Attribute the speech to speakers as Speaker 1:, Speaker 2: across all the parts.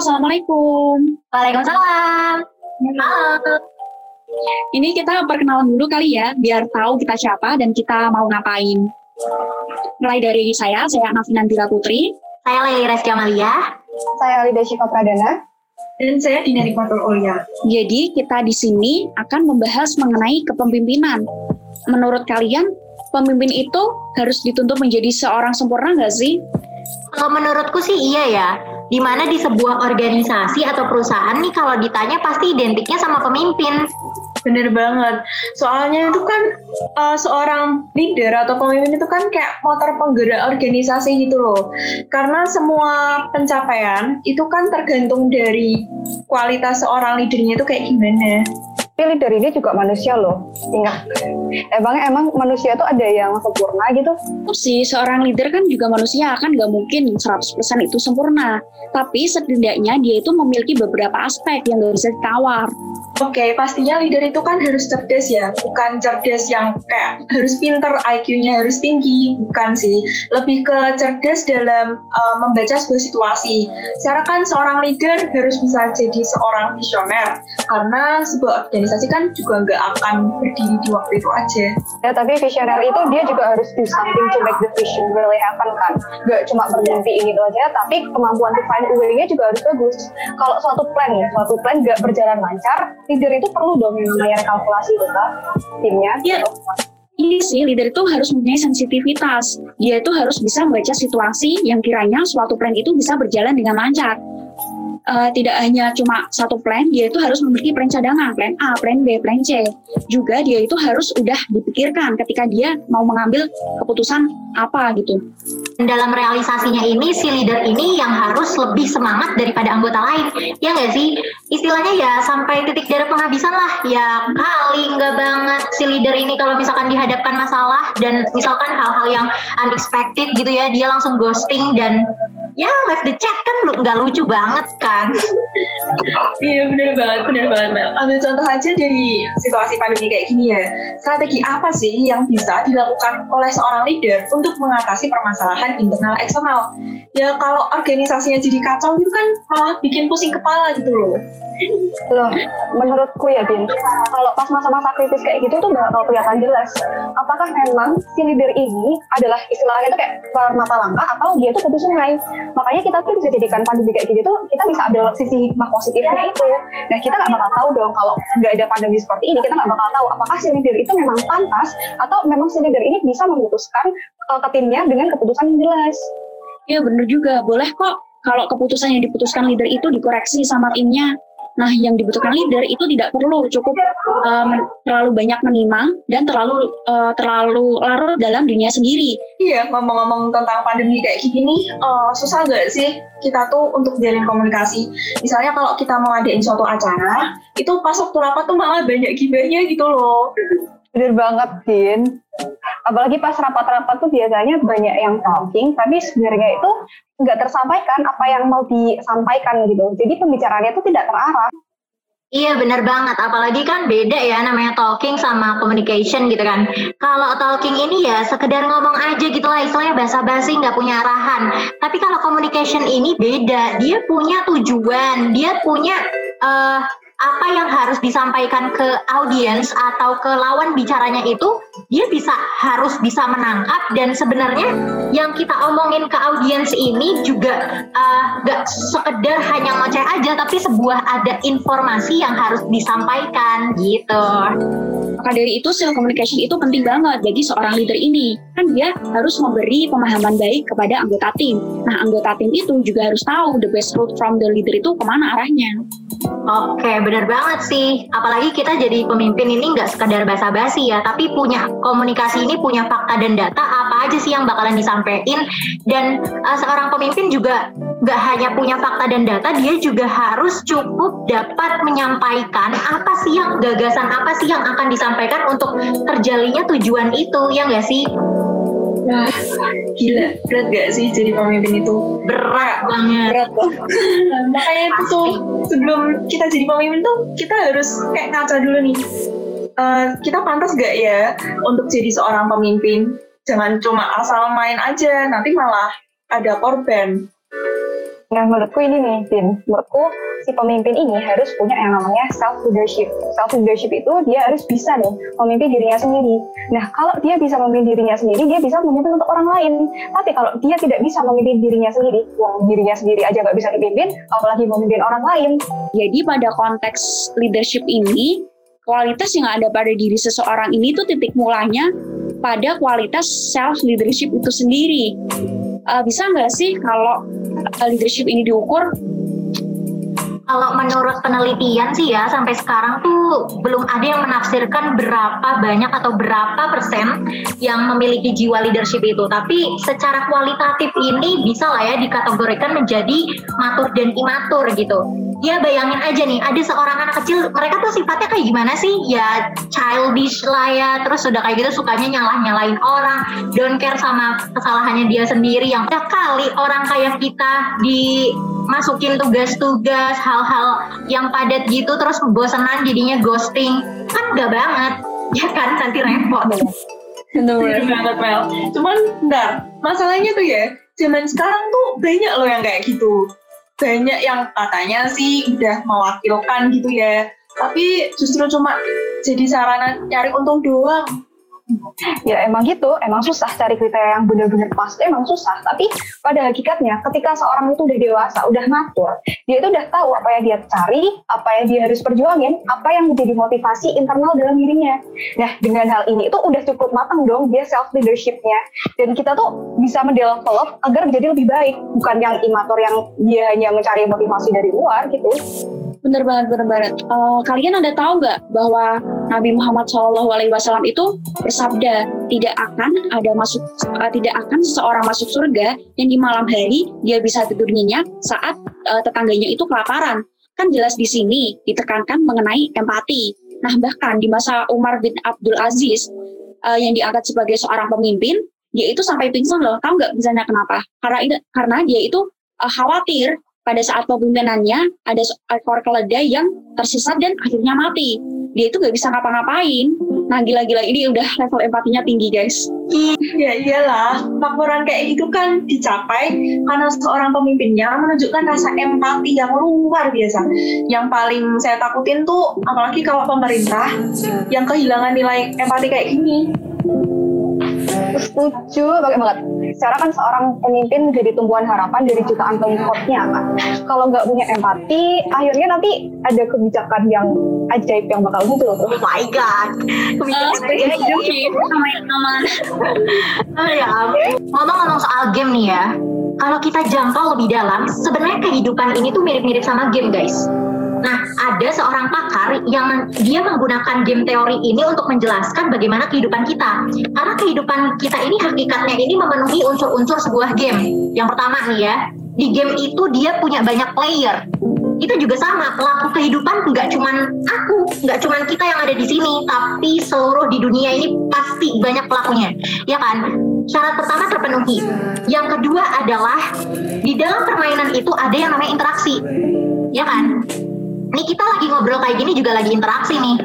Speaker 1: Assalamualaikum.
Speaker 2: Waalaikumsalam. Halo.
Speaker 1: Ini kita perkenalan dulu kali ya, biar tahu kita siapa dan kita mau ngapain. Mulai dari saya, saya Nafina Nandira Putri.
Speaker 2: Saya Leli Reski Amalia.
Speaker 3: Saya Alida Syifa Pradana.
Speaker 4: Dan saya Dina Nikmatul Olia.
Speaker 1: Jadi kita di sini akan membahas mengenai kepemimpinan. Menurut kalian, pemimpin itu harus dituntut menjadi seorang sempurna nggak sih?
Speaker 2: Kalau menurutku sih iya ya. Di mana di sebuah organisasi atau perusahaan nih kalau ditanya pasti identiknya sama pemimpin.
Speaker 4: Bener banget. Soalnya itu kan uh, seorang leader atau pemimpin itu kan kayak motor penggerak organisasi gitu loh. Karena semua pencapaian itu kan tergantung dari kualitas seorang leadernya itu kayak gimana.
Speaker 3: Tapi leader ini juga manusia loh. Ingat, emangnya emang manusia tuh ada yang sempurna gitu?
Speaker 1: Sih, seorang leader kan juga manusia, kan nggak mungkin 100% itu sempurna. Tapi setidaknya dia itu memiliki beberapa aspek yang nggak bisa ditawar.
Speaker 4: Oke, okay, pastinya leader itu kan harus cerdas ya, bukan cerdas yang kayak harus pinter, IQ-nya harus tinggi, bukan sih. Lebih ke cerdas dalam uh, membaca sebuah situasi. Secara kan seorang leader harus bisa jadi seorang visioner, karena sebuah organisasi kan juga nggak akan berdiri di waktu itu aja.
Speaker 3: Ya, tapi visioner itu dia juga harus do something to make the vision really happen kan. Gak cuma bermimpi gitu aja, tapi kemampuan to find way-nya juga harus bagus. Kalau suatu plan ya, suatu plan nggak berjalan lancar, leader itu perlu dong yang namanya kalkulasi gitu kan timnya
Speaker 1: iya Iya sih, leader itu harus mempunyai sensitivitas. Dia itu harus bisa membaca situasi yang kiranya suatu plan itu bisa berjalan dengan lancar uh, tidak hanya cuma satu plan, dia itu harus memiliki plan cadangan, plan A, plan B, plan C. Juga dia itu harus udah dipikirkan ketika dia mau mengambil keputusan apa gitu.
Speaker 2: Dalam realisasinya ini, si leader ini yang harus lebih semangat daripada anggota lain. Ya nggak sih? Istilahnya ya sampai titik darah penghabisan lah. Ya kali nggak banget si leader ini kalau misalkan dihadapkan masalah dan misalkan hal-hal yang unexpected gitu ya, dia langsung ghosting dan ya left the chat kan nggak lucu banget kan
Speaker 4: iya bener banget bener banget Mel ambil contoh aja dari situasi pandemi kayak gini ya strategi apa sih yang bisa dilakukan oleh seorang leader untuk mengatasi permasalahan internal eksternal. Ya kalau organisasinya jadi kacau itu kan malah bikin pusing kepala gitu loh
Speaker 3: Loh, menurutku ya Bin, kalau pas masa-masa kritis kayak gitu tuh bakal kelihatan jelas apakah memang si leader ini adalah istilahnya itu kayak mata langkah atau dia tuh tepi sungai. Makanya kita tuh bisa jadikan pandemi kayak gitu tuh kita bisa ambil sisi hikmah positifnya itu. Nah kita nggak bakal tahu dong kalau nggak ada pandemi seperti ini kita nggak bakal tahu apakah si leader itu memang pantas atau memang si leader ini bisa memutuskan uh, ke timnya dengan keputusan yang jelas.
Speaker 1: Iya bener juga, boleh kok kalau keputusan yang diputuskan leader itu dikoreksi sama timnya Nah, yang dibutuhkan leader itu tidak perlu cukup um, terlalu banyak menimang dan terlalu uh, terlalu larut dalam dunia sendiri.
Speaker 4: Iya, ngomong-ngomong tentang pandemi kayak gini, uh, susah nggak sih kita tuh untuk jalin komunikasi? Misalnya kalau kita mau adain suatu acara, itu pas waktu rapat tuh malah banyak gibahnya gitu loh.
Speaker 3: Bener banget, Din. Apalagi pas rapat-rapat tuh biasanya banyak yang talking, tapi sebenarnya itu nggak tersampaikan apa yang mau disampaikan gitu. Jadi pembicaranya itu tidak terarah.
Speaker 2: Iya bener banget, apalagi kan beda ya namanya talking sama communication gitu kan. Kalau talking ini ya sekedar ngomong aja gitu lah, istilahnya basa-basi nggak punya arahan. Tapi kalau communication ini beda, dia punya tujuan, dia punya uh, apa yang harus disampaikan ke audiens atau ke lawan bicaranya itu dia bisa harus bisa menangkap dan sebenarnya yang kita omongin ke audiens ini juga uh, gak sekedar hanya ngoceh aja tapi sebuah ada informasi yang harus disampaikan gitu.
Speaker 1: Maka dari itu self communication itu penting banget bagi seorang leader ini. Kan dia harus memberi pemahaman baik kepada anggota tim. Nah anggota tim itu juga harus tahu the best route from the leader itu ke mana arahnya.
Speaker 2: Oke, benar banget sih. Apalagi kita jadi pemimpin ini nggak sekadar basa-basi ya, tapi punya komunikasi ini punya fakta dan data apa aja sih yang bakalan disampaikan. Dan uh, seorang pemimpin juga nggak hanya punya fakta dan data, dia juga harus cukup dapat menyampaikan apa sih yang gagasan apa sih yang akan disampaikan untuk terjalinya tujuan itu, ya nggak sih?
Speaker 4: Wah, gila, berat gak sih jadi pemimpin itu?
Speaker 2: Berat banget.
Speaker 4: Berat tuh. Nah, makanya itu tuh sebelum kita jadi pemimpin tuh kita harus kayak ngaca dulu nih. Uh, kita pantas gak ya untuk jadi seorang pemimpin? Jangan cuma asal main aja, nanti malah ada korban.
Speaker 3: Nah menurutku ini nih, Bin. Menurutku si pemimpin ini harus punya yang namanya self leadership. Self leadership itu dia harus bisa nih memimpin dirinya sendiri. Nah kalau dia bisa memimpin dirinya sendiri, dia bisa memimpin untuk orang lain. Tapi kalau dia tidak bisa memimpin dirinya sendiri, wong dirinya sendiri aja nggak bisa dipimpin, apalagi memimpin orang lain.
Speaker 1: Jadi pada konteks leadership ini, kualitas yang ada pada diri seseorang ini tuh titik mulanya pada kualitas self leadership itu sendiri. Uh, bisa nggak sih kalau leadership ini diukur
Speaker 2: kalau menurut penelitian sih ya sampai sekarang tuh belum ada yang menafsirkan berapa banyak atau berapa persen yang memiliki jiwa leadership itu. Tapi secara kualitatif ini bisa lah ya dikategorikan menjadi matur dan imatur gitu. Ya bayangin aja nih, ada seorang anak kecil, mereka tuh sifatnya kayak gimana sih? Ya childish lah ya, terus sudah kayak gitu sukanya nyalah-nyalain orang, don't care sama kesalahannya dia sendiri. Yang kali orang kayak kita di masukin tugas-tugas hal-hal yang padat gitu terus bosenan jadinya ghosting. Kan gak banget ya kan? Nanti repot.
Speaker 4: Cuman bentar masalahnya tuh ya zaman sekarang tuh banyak loh yang kayak gitu banyak yang katanya sih udah mewakilkan gitu ya. Tapi justru cuma jadi sarana nyari untung doang
Speaker 3: ya emang gitu, emang susah cari kriteria yang benar-benar pas, emang susah. Tapi pada hakikatnya ketika seorang itu udah dewasa, udah matur, dia itu udah tahu apa yang dia cari, apa yang dia harus perjuangin, apa yang menjadi motivasi internal dalam dirinya. Nah dengan hal ini itu udah cukup matang dong dia self leadershipnya, dan kita tuh bisa mendevelop agar menjadi lebih baik, bukan yang imatur yang dia hanya mencari motivasi dari luar gitu.
Speaker 1: Bener banget, bener banget. Uh, kalian ada tahu nggak bahwa Nabi Muhammad SAW itu bersabda tidak akan ada masuk, uh, tidak akan seseorang masuk surga yang di malam hari dia bisa tidur nyenyak saat uh, tetangganya itu kelaparan. Kan jelas di sini ditekankan mengenai empati. Nah bahkan di masa Umar bin Abdul Aziz uh, yang diangkat sebagai seorang pemimpin, dia itu sampai pingsan loh. Tahu nggak misalnya kenapa? Karena karena dia itu khawatir pada saat pemimpinannya ada ekor keledai yang tersesat dan akhirnya mati. Dia itu gak bisa ngapa-ngapain. Nah gila-gila ini udah level empatinya tinggi guys.
Speaker 4: Iya iyalah, laporan kayak itu kan dicapai karena seorang pemimpinnya menunjukkan rasa empati yang luar biasa. Yang paling saya takutin tuh apalagi kalau pemerintah yang kehilangan nilai empati kayak gini
Speaker 3: setuju banget banget. Secara kan seorang pemimpin jadi tumbuhan harapan dari jutaan pengikutnya kan. Kalau nggak punya empati, akhirnya nanti ada kebijakan yang ajaib yang bakal muncul.
Speaker 2: Oh my god, kebijakan uh, ajaib.
Speaker 1: Sama.
Speaker 2: Oh ya, ngomong-ngomong soal game nih ya. Kalau kita jangkau lebih dalam, sebenarnya kehidupan ini tuh mirip-mirip sama game guys Nah, ada seorang pakar yang dia menggunakan game teori ini untuk menjelaskan bagaimana kehidupan kita. Karena kehidupan kita ini hakikatnya ini memenuhi unsur-unsur sebuah game. Yang pertama nih ya, di game itu dia punya banyak player. Itu juga sama, pelaku kehidupan nggak cuman aku, nggak cuman kita yang ada di sini, tapi seluruh di dunia ini pasti banyak pelakunya. Ya kan? Syarat pertama terpenuhi. Yang kedua adalah di dalam permainan itu ada yang namanya interaksi. Ya kan? Nih kita lagi ngobrol kayak gini juga lagi interaksi nih.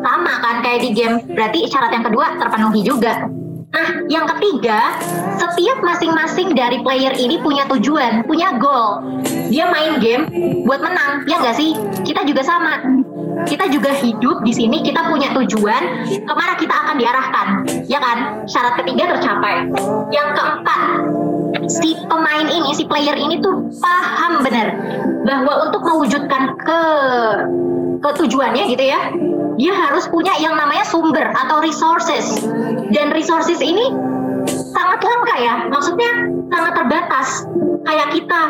Speaker 2: Sama kan kayak di game. Berarti syarat yang kedua terpenuhi juga. Nah, yang ketiga, setiap masing-masing dari player ini punya tujuan, punya goal. Dia main game buat menang, ya nggak sih? Kita juga sama. Kita juga hidup di sini, kita punya tujuan ke mana kita akan diarahkan, ya kan? Syarat ketiga tercapai. Yang si pemain ini, si player ini tuh paham benar bahwa untuk mewujudkan ke ketujuannya gitu ya, dia harus punya yang namanya sumber atau resources. Dan resources ini sangat langka ya, maksudnya sangat terbatas. Kayak kita,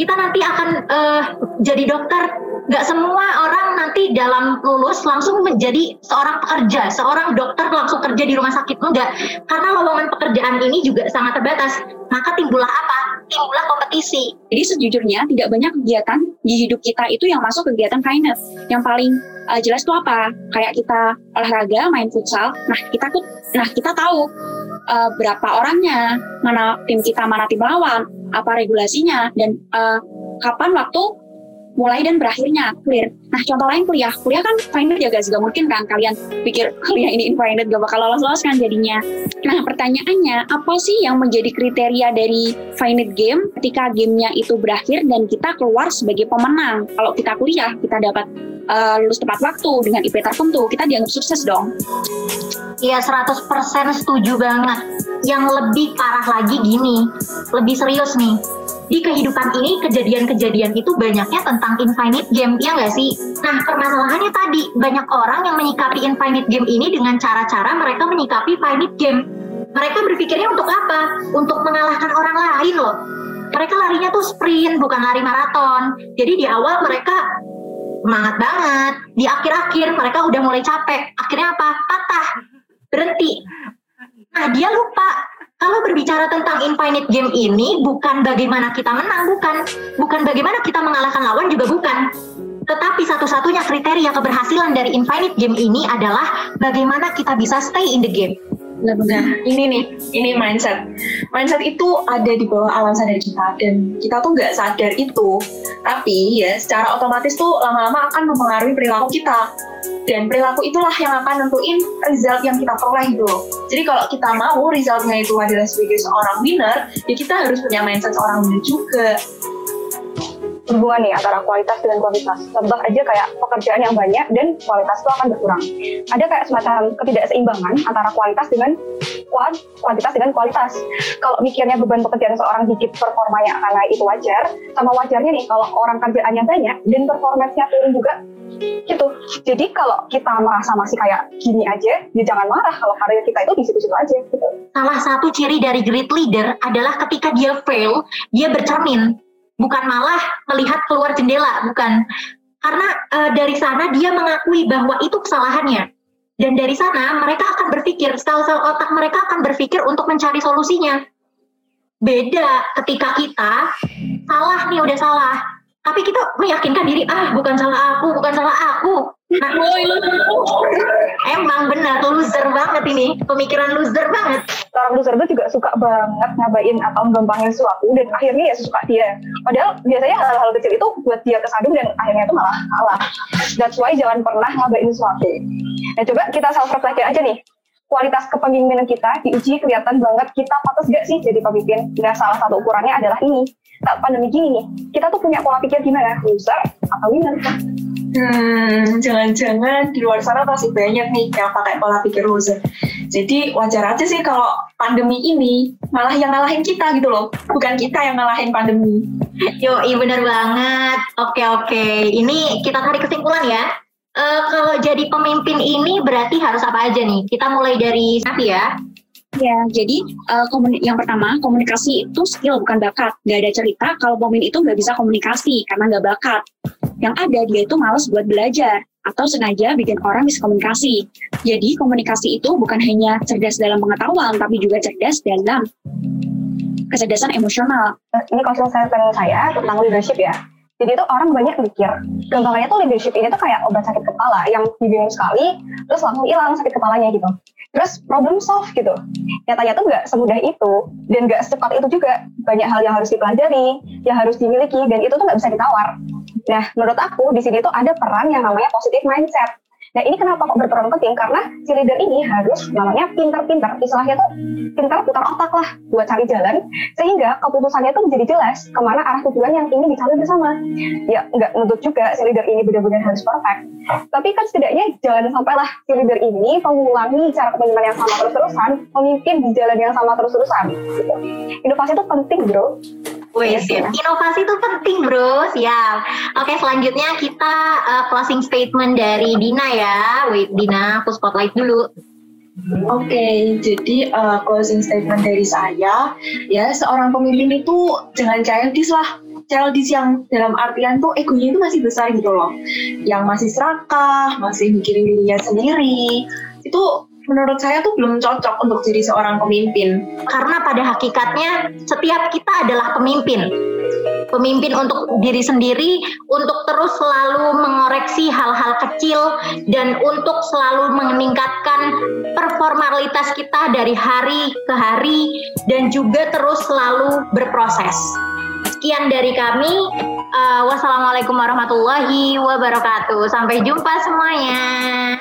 Speaker 2: kita nanti akan uh, jadi dokter nggak semua orang nanti dalam lulus langsung menjadi seorang pekerja, seorang dokter langsung kerja di rumah sakit enggak, karena lowongan pekerjaan ini juga sangat terbatas. Maka timbullah apa? Timbullah kompetisi.
Speaker 1: Jadi sejujurnya tidak banyak kegiatan di hidup kita itu yang masuk kegiatan finance. Yang paling uh, jelas itu apa? Kayak kita olahraga, main futsal. Nah kita tuh, nah kita tahu uh, berapa orangnya, mana tim kita, mana tim lawan, apa regulasinya, dan uh, kapan waktu mulai dan berakhirnya clear. Nah contoh lain kuliah, kuliah kan finite ya guys, gak mungkin kan kalian pikir kuliah ini infinite gak bakal lolos-lolos kan jadinya. Nah pertanyaannya apa sih yang menjadi kriteria dari finite game ketika gamenya itu berakhir dan kita keluar sebagai pemenang? Kalau kita kuliah kita dapat uh, lulus tepat waktu dengan IP tertentu, kita dianggap sukses dong.
Speaker 2: Iya 100% setuju banget. Yang lebih parah lagi gini, lebih serius nih di kehidupan ini kejadian-kejadian itu banyaknya tentang infinite game, ya nggak sih? Nah, permasalahannya tadi, banyak orang yang menyikapi infinite game ini dengan cara-cara mereka menyikapi finite game. Mereka berpikirnya untuk apa? Untuk mengalahkan orang lain loh. Mereka larinya tuh sprint, bukan lari maraton. Jadi di awal mereka semangat banget. Di akhir-akhir mereka udah mulai capek. Akhirnya apa? Patah. Berhenti. Nah, dia lupa kalau berbicara tentang infinite game ini bukan bagaimana kita menang, bukan. Bukan bagaimana kita mengalahkan lawan juga bukan. Tetapi satu-satunya kriteria keberhasilan dari infinite game ini adalah bagaimana kita bisa stay in the game.
Speaker 4: Nah, ini nih, ini mindset. Mindset itu ada di bawah alam sadar kita dan kita tuh nggak sadar itu. Tapi ya, secara otomatis tuh lama-lama akan mempengaruhi perilaku kita. Dan perilaku itulah yang akan nentuin result yang kita peroleh itu. Jadi kalau kita mau resultnya itu adalah sebagai seorang winner, ya kita harus punya mindset seorang winner juga
Speaker 3: hubungan nih antara kualitas dengan kualitas. Contoh aja kayak pekerjaan yang banyak dan kualitas itu akan berkurang. Ada kayak semacam ketidakseimbangan antara kualitas dengan kuantitas dengan kualitas. Kalau mikirnya beban pekerjaan seorang dikit performanya akan naik itu wajar. Sama wajarnya nih kalau orang kerjaannya banyak dan performanya turun juga gitu. Jadi kalau kita merasa masih kayak gini aja, ya jangan marah kalau karya kita itu di situ-situ aja gitu.
Speaker 2: Salah satu ciri dari great leader adalah ketika dia fail, dia bercermin bukan malah melihat keluar jendela, bukan. Karena e, dari sana dia mengakui bahwa itu kesalahannya. Dan dari sana mereka akan berpikir, sel-sel otak mereka akan berpikir untuk mencari solusinya. Beda ketika kita salah nih udah salah, tapi kita meyakinkan diri ah bukan salah aku bukan salah aku. Nah emang benar loser banget ini pemikiran loser banget.
Speaker 3: Orang loser itu juga suka banget ngabain atau menggampangin sesuatu dan akhirnya ya suka dia. Padahal biasanya hal-hal kecil itu buat dia kesandung dan akhirnya itu malah kalah that's why jangan pernah ngabain sesuatu. Nah coba kita self reflect aja nih. Kualitas kepemimpinan kita diuji kelihatan banget kita pantas gak sih jadi pemimpin. Nah salah satu ukurannya adalah ini saat pandemi gini nih, kita tuh punya pola pikir gimana, loser atau winner?
Speaker 4: Hmm, jangan-jangan di luar sana masih banyak nih yang pakai pola pikir loser. Jadi wajar aja sih kalau pandemi ini malah yang ngalahin kita gitu loh, bukan kita yang ngalahin pandemi.
Speaker 2: Yo, iya bener banget. Oke oke, ini kita tarik kesimpulan ya. Uh, kalau jadi pemimpin ini berarti harus apa aja nih? Kita mulai dari Nafi ya.
Speaker 1: Ya, jadi uh, yang pertama komunikasi itu skill bukan bakat. Gak ada cerita kalau pemimpin itu nggak bisa komunikasi karena nggak bakat. Yang ada dia itu males buat belajar atau sengaja bikin orang bisa komunikasi. Jadi komunikasi itu bukan hanya cerdas dalam pengetahuan, tapi juga cerdas dalam kecerdasan emosional.
Speaker 3: Ini panel saya tentang leadership ya. Jadi itu orang banyak mikir, gampangnya tuh leadership ini tuh kayak obat sakit kepala yang diminum sekali, terus langsung hilang sakit kepalanya gitu terus problem solve gitu. Nyatanya tuh nggak semudah itu dan nggak secepat itu juga. Banyak hal yang harus dipelajari, yang harus dimiliki dan itu tuh nggak bisa ditawar. Nah, menurut aku di sini tuh ada peran yang namanya positive mindset. Nah ini kenapa kok berperan penting? Karena si leader ini harus namanya pintar-pintar, istilahnya tuh pintar putar otak lah buat cari jalan, sehingga keputusannya tuh menjadi jelas ke mana arah tujuan yang ingin dicapai bersama. Ya nggak menuntut juga si leader ini benar-benar harus perfect, tapi kan setidaknya jangan sampailah si leader ini mengulangi cara kepemimpinan yang sama terus-terusan, memimpin di jalan yang sama terus-terusan. Inovasi itu penting bro.
Speaker 2: Wes, ya. inovasi itu penting bro, siap. Oke, selanjutnya kita uh, closing statement dari Dina ya. Wait, Dina, aku spotlight dulu.
Speaker 4: Oke, okay, jadi uh, closing statement dari saya, ya seorang pemimpin itu jangan childish lah. Childish yang dalam artian tuh egonya itu masih besar gitu loh. Yang masih serakah, masih mikirin dirinya sendiri. Itu menurut saya tuh belum cocok untuk jadi seorang pemimpin.
Speaker 2: Karena pada hakikatnya setiap kita adalah pemimpin. Pemimpin untuk diri sendiri, untuk terus selalu mengoreksi hal-hal kecil dan untuk selalu meningkatkan performalitas kita dari hari ke hari dan juga terus selalu berproses. Sekian dari kami. Uh, wassalamualaikum warahmatullahi wabarakatuh. Sampai jumpa semuanya.